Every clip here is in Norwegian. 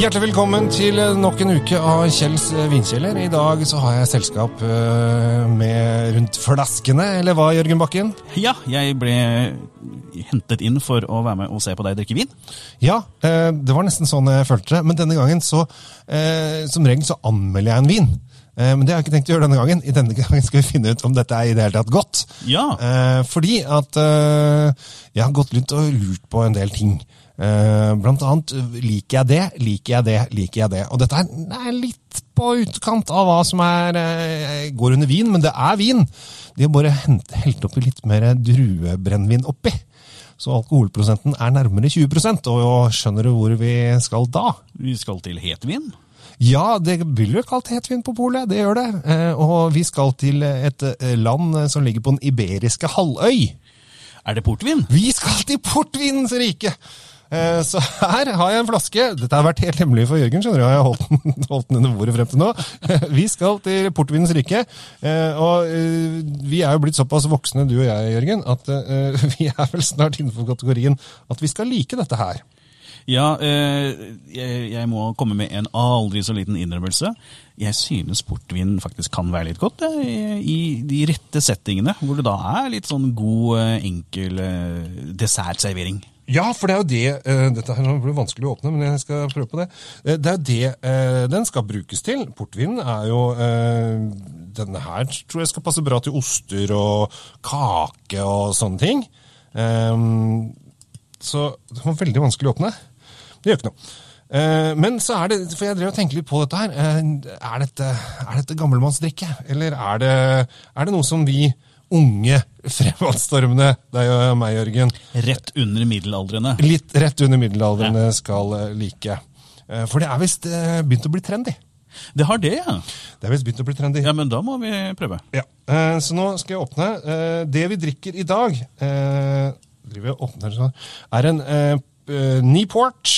Hjertelig velkommen til nok en uke av Kjells vinkjeller. I dag så har jeg selskap eh, med rundt flaskene, eller hva, Jørgen Bakken? Ja, jeg ble hentet inn for å være med og se på deg drikke vin. Ja, eh, det var nesten sånn jeg følte det. Men denne gangen så eh, Som regel så anmelder jeg en vin. Eh, Men det har jeg ikke tenkt å gjøre denne gangen. I denne gangen skal vi finne ut om dette er i det hele tatt godt. Ja. Eh, fordi at eh, jeg har gått rundt og lurt på en del ting. Eh, blant annet liker jeg det, liker jeg det, liker jeg det. Og dette er litt på utkant av hva som er, eh, går under vin, men det er vin. De har bare helt oppi litt mer druebrennevin oppi. Så alkoholprosenten er nærmere 20% og skjønner du hvor vi skal da? Vi skal til hetvin. Ja, det blir jo kalt hetvin på polet, det gjør det. Eh, Og vi skal til et land som ligger på den iberiske halvøy. Er det portvin? Vi skal til portvinens rike! Eh, Så her har jeg en flaske. Dette har vært helt hemmelig for Jørgen, skjønner du. Jeg har holdt den, holdt den under bordet frem til nå. Vi skal til portvinens rike. eh, Og eh, vi er jo blitt såpass voksne, du og jeg, Jørgen, at vi er vel snart innenfor kategorien at vi skal like dette her. Ja, jeg, må komme med en aldri så liten innrømmelse. Jeg synes portvin faktisk kan være litt godt i de rette settingene, hvor det da er litt sånn god, enkel dessertservering. Ja, for det er jo det uh, Dette her blir vanskelig å åpne, men jeg skal prøve på det. Uh, det er jo det uh, den skal brukes til. Portvinen er jo Denne her tror jeg skal passe bra til oster og kake og sånne ting. Um, så det var veldig vanskelig å åpne. Det gjør ikke noe. Men så er det, for jeg drev og tenkte litt på dette her, er dette, er dette gammelmannsdrikke? Eller er det, er det noe som vi unge fremadstormende, deg og meg, Jørgen, Rett under middelaldrende. litt rett under middelaldrende skal eh, like? Eh, For det er visst eh, begynt å bli trendy. Det har det, ja. Det er visst begynt å bli trendy. Ja, men da må vi prøve. Ja. Så nå skal jeg åpne. Det vi drikker i dag, sånn, er en Newport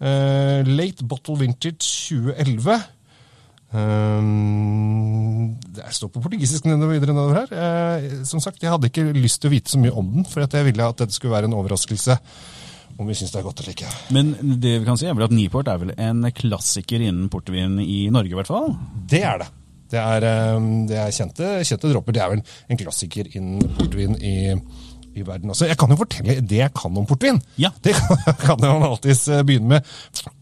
Late Bottle Vintage 2011. Um, det står på portugisisk nedover videre nedover her. Eh, som sagt, Jeg hadde ikke lyst til å vite så mye om den, for at jeg ville at dette skulle være en overraskelse. Om vi syns det er godt eller ikke. Men det vi kan si er vel at Niport er vel en klassiker innen portvin i Norge, i hvert fall? Det er det. Det er, eh, det er kjente, kjente dråper. Det er vel en klassiker innen portvin i, i verden også. Jeg kan jo fortelle det jeg kan om portvin. Ja. Det kan, kan jeg alltids eh, begynne med.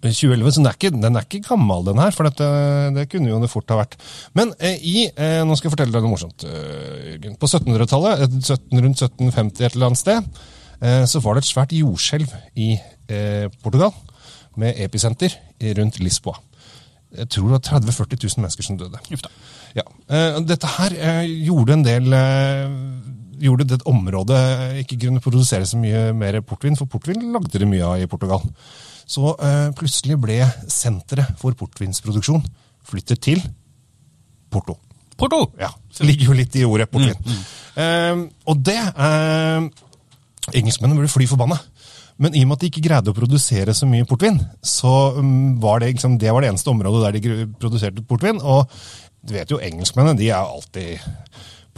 2011, så den er ikke, den er ikke gammel, den her. For dette, det kunne jo det fort ha vært. Men eh, i eh, Nå skal jeg fortelle deg noe morsomt, eh, Jørgen. På 1700-tallet, eh, 17, rundt 1750 et eller annet sted, eh, så var det et svært jordskjelv i eh, Portugal. Med episenter rundt Lisboa. Jeg tror det var 30 000-40 000 mennesker som døde. Ja. Eh, dette her eh, gjorde en del eh, Gjorde det området ikke kunne produsere så mye mer portvin, for portvin lagde det mye av i Portugal. Så eh, plutselig ble senteret for portvinsproduksjon flyttet til Porto. Porto! Ja, Det ligger jo litt i ordet portvin. Eh, og det eh, Engelskmennene ble fly forbanna. Men i og med at de ikke greide å produsere så mye portvin, så mm, var det, liksom, det var det eneste området der de produserte portvin. Og du vet jo, engelskmennene de er alltid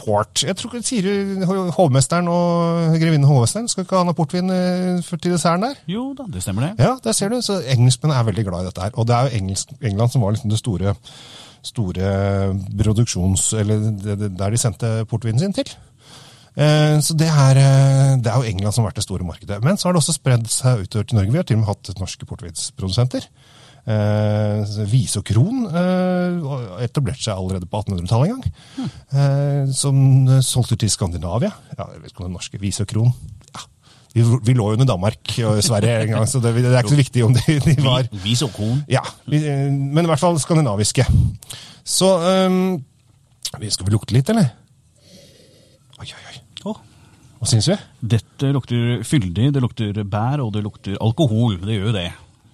port. Jeg tror ikke sier du hovmesteren og grevinnen hovmesteren skal ikke ha noe portvin eh, til desserten der? Jo da, det stemmer det. Ja, der ser du. Så engelskmennene er veldig glad i dette her. Og det er jo engelsk, England som var liksom det store, store produksjons... Eller det, det, der de sendte portvinen sin til. Eh, Så det er, eh, det er jo England som har vært det store markedet. Men så har det også spredd seg utover til Norge. Vi har til og med hatt norske portvinsprodusenter. Eh, Visokron eh, etablerte seg allerede på 1800-tallet en gang. Eh, som eh, solgte til Skandinavia. Ja, jeg vet ikke om det norske Visokron. Ja. Vi, vi lå jo under Danmark og Sverige en gang, så det, det er ikke så viktig om de, de var Visokron. ja, vi, eh, men i hvert fall skandinaviske. Så um, Skal vi lukte litt, eller? Oi, oi, oi. Hva syns vi? dette lukter fyldig, det lukter bær, og det lukter alkohol. Det gjør jo det.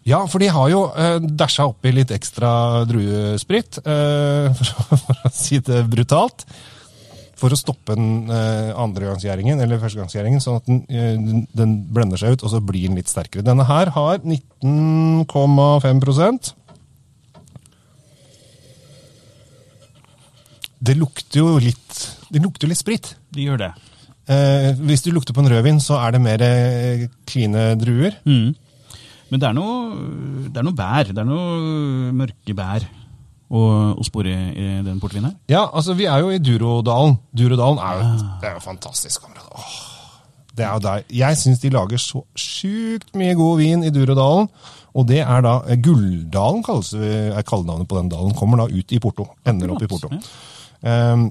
Ja, for de har jo uh, dæsja oppi litt ekstra druesprit, eh, for, for å si det brutalt. For å stoppe den uh, andregangsgjæringen, eller førstegangsgjæringen, sånn at den, eh, den, blender seg ut, og så blir den litt sterkere. Denne her har 19,5% Det lukter jo litt, det lukter litt sprit. Det gjør det. Eh, hvis du lukter på en rødvin, så er det mer eh, kline druer. Mm. Men det er noe, det er noe bær. Det er noe mørke bær å, å spore i den portvinen her. Ja, altså vi er jo i Durodalen. Durodalen er jo, det er jo fantastisk område. Åh, det er jo der. Jeg syns de lager så sjukt mye god vin i Durodalen. Og det er da eh, Gulldalen, kalles er kallenavnet på den dalen. Kommer da ut i Porto. Ender opp i Porto. Um,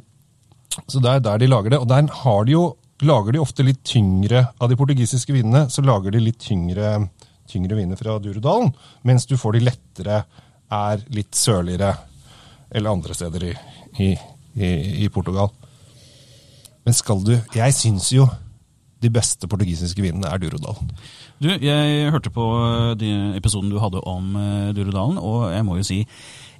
så det er der de lager det. Og der har de jo, lager de ofte litt tyngre av de portugisiske vinene. Så lager de litt tyngre, tyngre viner fra Durudalen, Mens du får de lettere, er litt sørligere eller andre steder i, i, i, i Portugal. Men skal du Jeg syns jo de beste portugisiske vinene er Durudalen. Du, jeg hørte på de episoden du hadde om Durudalen, og jeg må jo si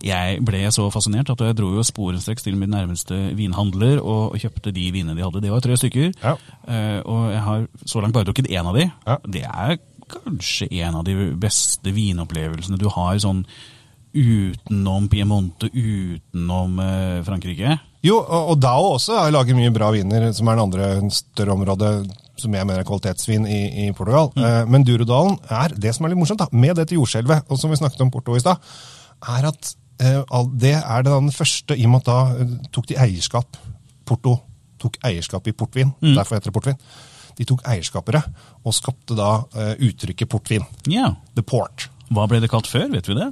jeg ble så fascinert at jeg dro jo sporenstreks til min nærmeste vinhandler og kjøpte de vinene de hadde. Det var tre stykker, Ja. eh, og jeg har så langt bare drukket én av de. Ja. Det er kanskje en av de beste vinopplevelsene du har sånn utenom Piemonte, utenom eh, Frankrike. Jo, og, og Dao også har laget mye bra viner, som er den andre større området som jeg mener er kvalitetsvin i, i Portugal. Eh, men Durodalen er det som er litt morsomt, da, med dette jordskjelvet, og som vi snakket om Porto i stad, er at eh, det er den første i og med at da eh, tok de eierskap. Porto tok eierskap i portvin, derfor heter det portvin. De tok eierskapere og skapte da uh, uttrykket portvin. Ja. The port. Hva ble det kalt før, vet vi det?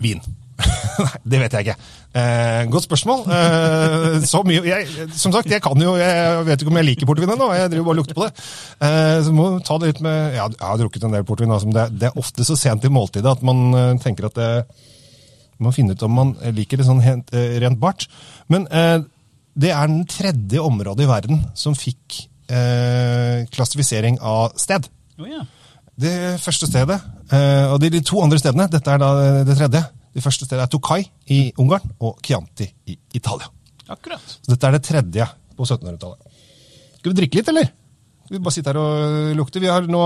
Vin. Nei, det vet jeg ikke. Eh, godt spørsmål. Eh, så mye, jeg, som sagt, jeg kan jo, jeg vet ikke om jeg liker portvin ennå. Jeg driver bare og lukter på det. Eh, så må ta det litt med ja, Jeg har drukket en del portvin. Altså, men det, det er ofte så sent i måltidet at man eh, tenker at det man må finne ut om man liker det sånn rent, eh, rent bart. Men eh, det er den tredje området i verden som fikk eh, klassifisering av sted. Oh, yeah. Det første stedet, eh, og de, de to andre stedene, dette er da det tredje. Det første stedet er Tokai i Ungarn og Chianti i Italia. Akkurat. Så dette er det tredje på 1700-tallet. Skal vi drikke litt, eller? Skal vi bare sitte her og lukte? Vi har nå,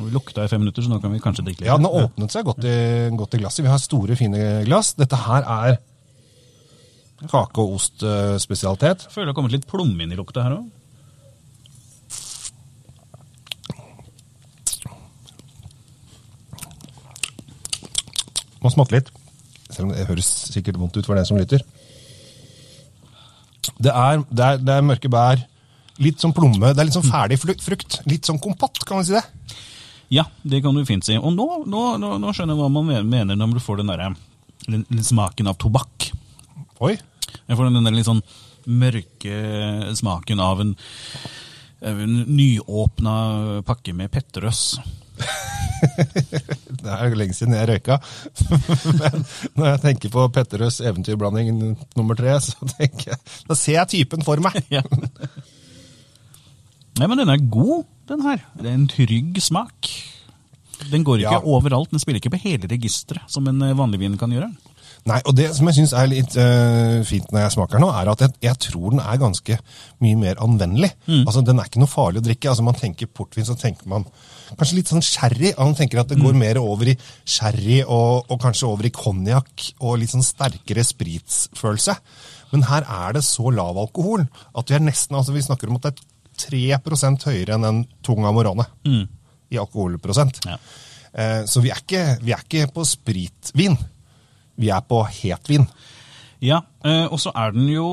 vi lukta i fem minutter, så nå kan vi kanskje drikke litt. ja, den har åpnet seg godt i, godt i glasset. Vi har store, fine glass. Dette her er kake- og ostspesialitet. Jeg føler det har kommet litt plomme inn i lukta her òg. Må smatte litt. Selv om det høres sikkert vondt ut for den som lytter. Det er, det er, det er mørke bær. Litt sånn plomme. Det er litt sånn ferdig frukt. Litt sånn kompott, kan man si det. Ja, det kan du fint si. Og nå, nå, nå, nå skjønner jeg hva man mener når du får den der, den, den smaken av tobakk. Oi. Jeg får den der litt sånn mørke smaken av en, av en nyåpna pakke med Petterøes. Det er lenge siden jeg røyka. Men når jeg tenker på Petterøes eventyrblanding nummer tre, så tenker jeg, da ser jeg typen for meg. Ja. Nei, men den er god, den her. Det er en trygg smak. Den går ikke Ja. overalt. Den spiller ikke på hele registeret, som en eh, vanlig vin kan gjøre. Nei, og det som jeg syns er litt uh, fint når jeg smaker nå, er at jeg, jeg tror den er ganske mye mer anvendelig. Altså, Den er ikke noe farlig å drikke. Altså, Man tenker portvin, så tenker man kanskje litt sånn sherry. Man tenker at det går mer over i sherry og, og kanskje over i konjakk og litt sånn sterkere spritsfølelse. Men her er det så lav alkohol at vi er nesten altså Vi snakker om at det er 3 høyere enn en tung Amorane i alkoholprosent. Ja. Uh, så vi er, ikke, vi er ikke på spritvin. Vi er på hetvin. Ja, eh, og så er den jo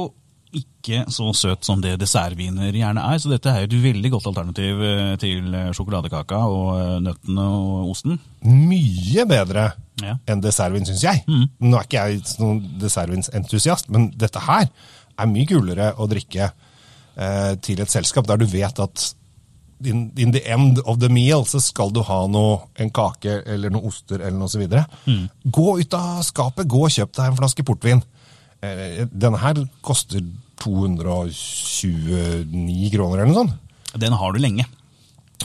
ikke så søt som det dessertviner gjerne er, så dette er jo et veldig godt alternativ eh, til eh, sjokoladekaka og nøttene og osten. Mye bedre Ja. enn dessertvin, syns jeg. Nå er ikke jeg noen dessertvinsentusiast, men dette her er mye kulere å drikke eh, til et selskap der du vet at in, in the end of the meal så skal du ha noe, en kake eller noen oster eller noe så videre. Gå ut av skapet, gå og kjøp deg en flaske portvin. Eh, denne her koster 229 kroner eller noe sånt. Den har du lenge.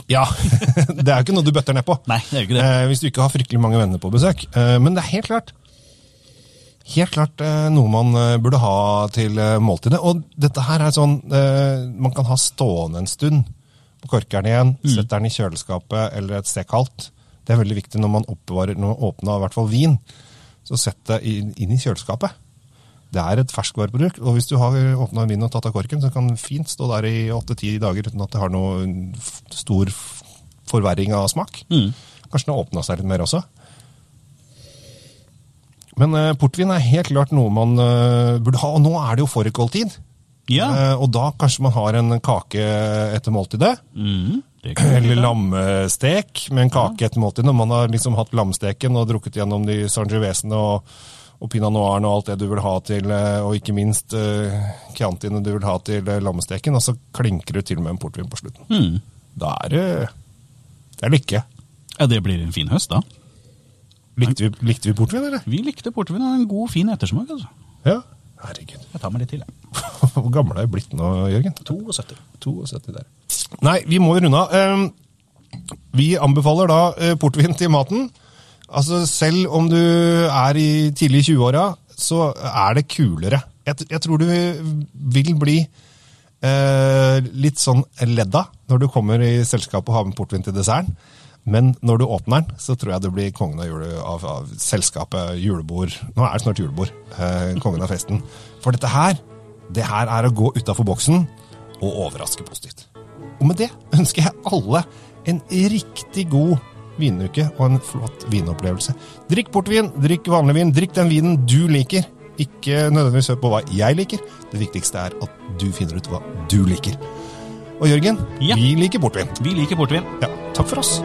Ja, det er jo ikke noe du bøtter ned på. Nei, det er jo ikke det. Eh, hvis du ikke har fryktelig mange venner på besøk. Eh, men det er helt klart Helt klart eh, noe man eh, burde ha til eh, måltidet. Og dette her er sånn man kan ha stående en stund på korkeren igjen. Mm. Setter den i kjøleskapet eller et sted kaldt. Det er veldig viktig når man oppbevarer, når man åpner i hvert fall vin. Så sett det inn, inn i kjøleskapet. Det er et ferskvareprodukt, og hvis du har åpna vinen og tatt av korken, så kan den fint stå der i åtte-ti dager uten at det har noen stor forverring av smak. Mm. Kanskje den har åpna seg litt mer også. Men eh, portvin er helt klart noe man eh, burde ha, og nå er det jo fårikåltid. Ja. Eh, og da kanskje man har en kake etter måltidet. Mm, Eller lammestek med en kake etter måltidet. Når man har liksom hatt lammesteken og drukket gjennom de sangiovesene og, og pinot noiren og alt det du vil ha til, eh, og ikke minst uh, chiantiene du vil ha til lammesteken, og så klinker du til med en portvin på slutten. Mm. Da er det Det er lykke. Ja, det blir en fin høst, da. Likte vi, likte vi portvin, eller? Vi likte portvin. En god, fin ettersmak. altså. Ja. Herregud. Jeg tar meg litt til, jeg. Hvor gammel er du blitt nå, Jørgen? 72. 72 der. Nei, vi må runde av. Ehm, Vi anbefaler da eh, portvin til maten. Altså, Selv om du er i tidlig 20-åra, så er det kulere. Jeg, jeg tror du vil bli eh, litt sånn ledda når du kommer i selskap og har med portvin til desserten. Men når du åpner den, så tror jeg du blir kongen av, jule, av, av selskapet, julebord. Nå er det snart julebord. Eh, kongen av festen. For dette her, det her er å gå utafor boksen og overraske positivt. Og med det ønsker jeg alle en riktig god vinuke og en flott vinopplevelse. Drikk portvin, drikk vanlig vin, drikk den vinen du liker. Ikke nødvendigvis hør på hva jeg liker. Det viktigste er at du finner ut hva du liker. Og Jørgen, Ja. vi liker portvin. Vi liker portvin. Ja, takk for oss.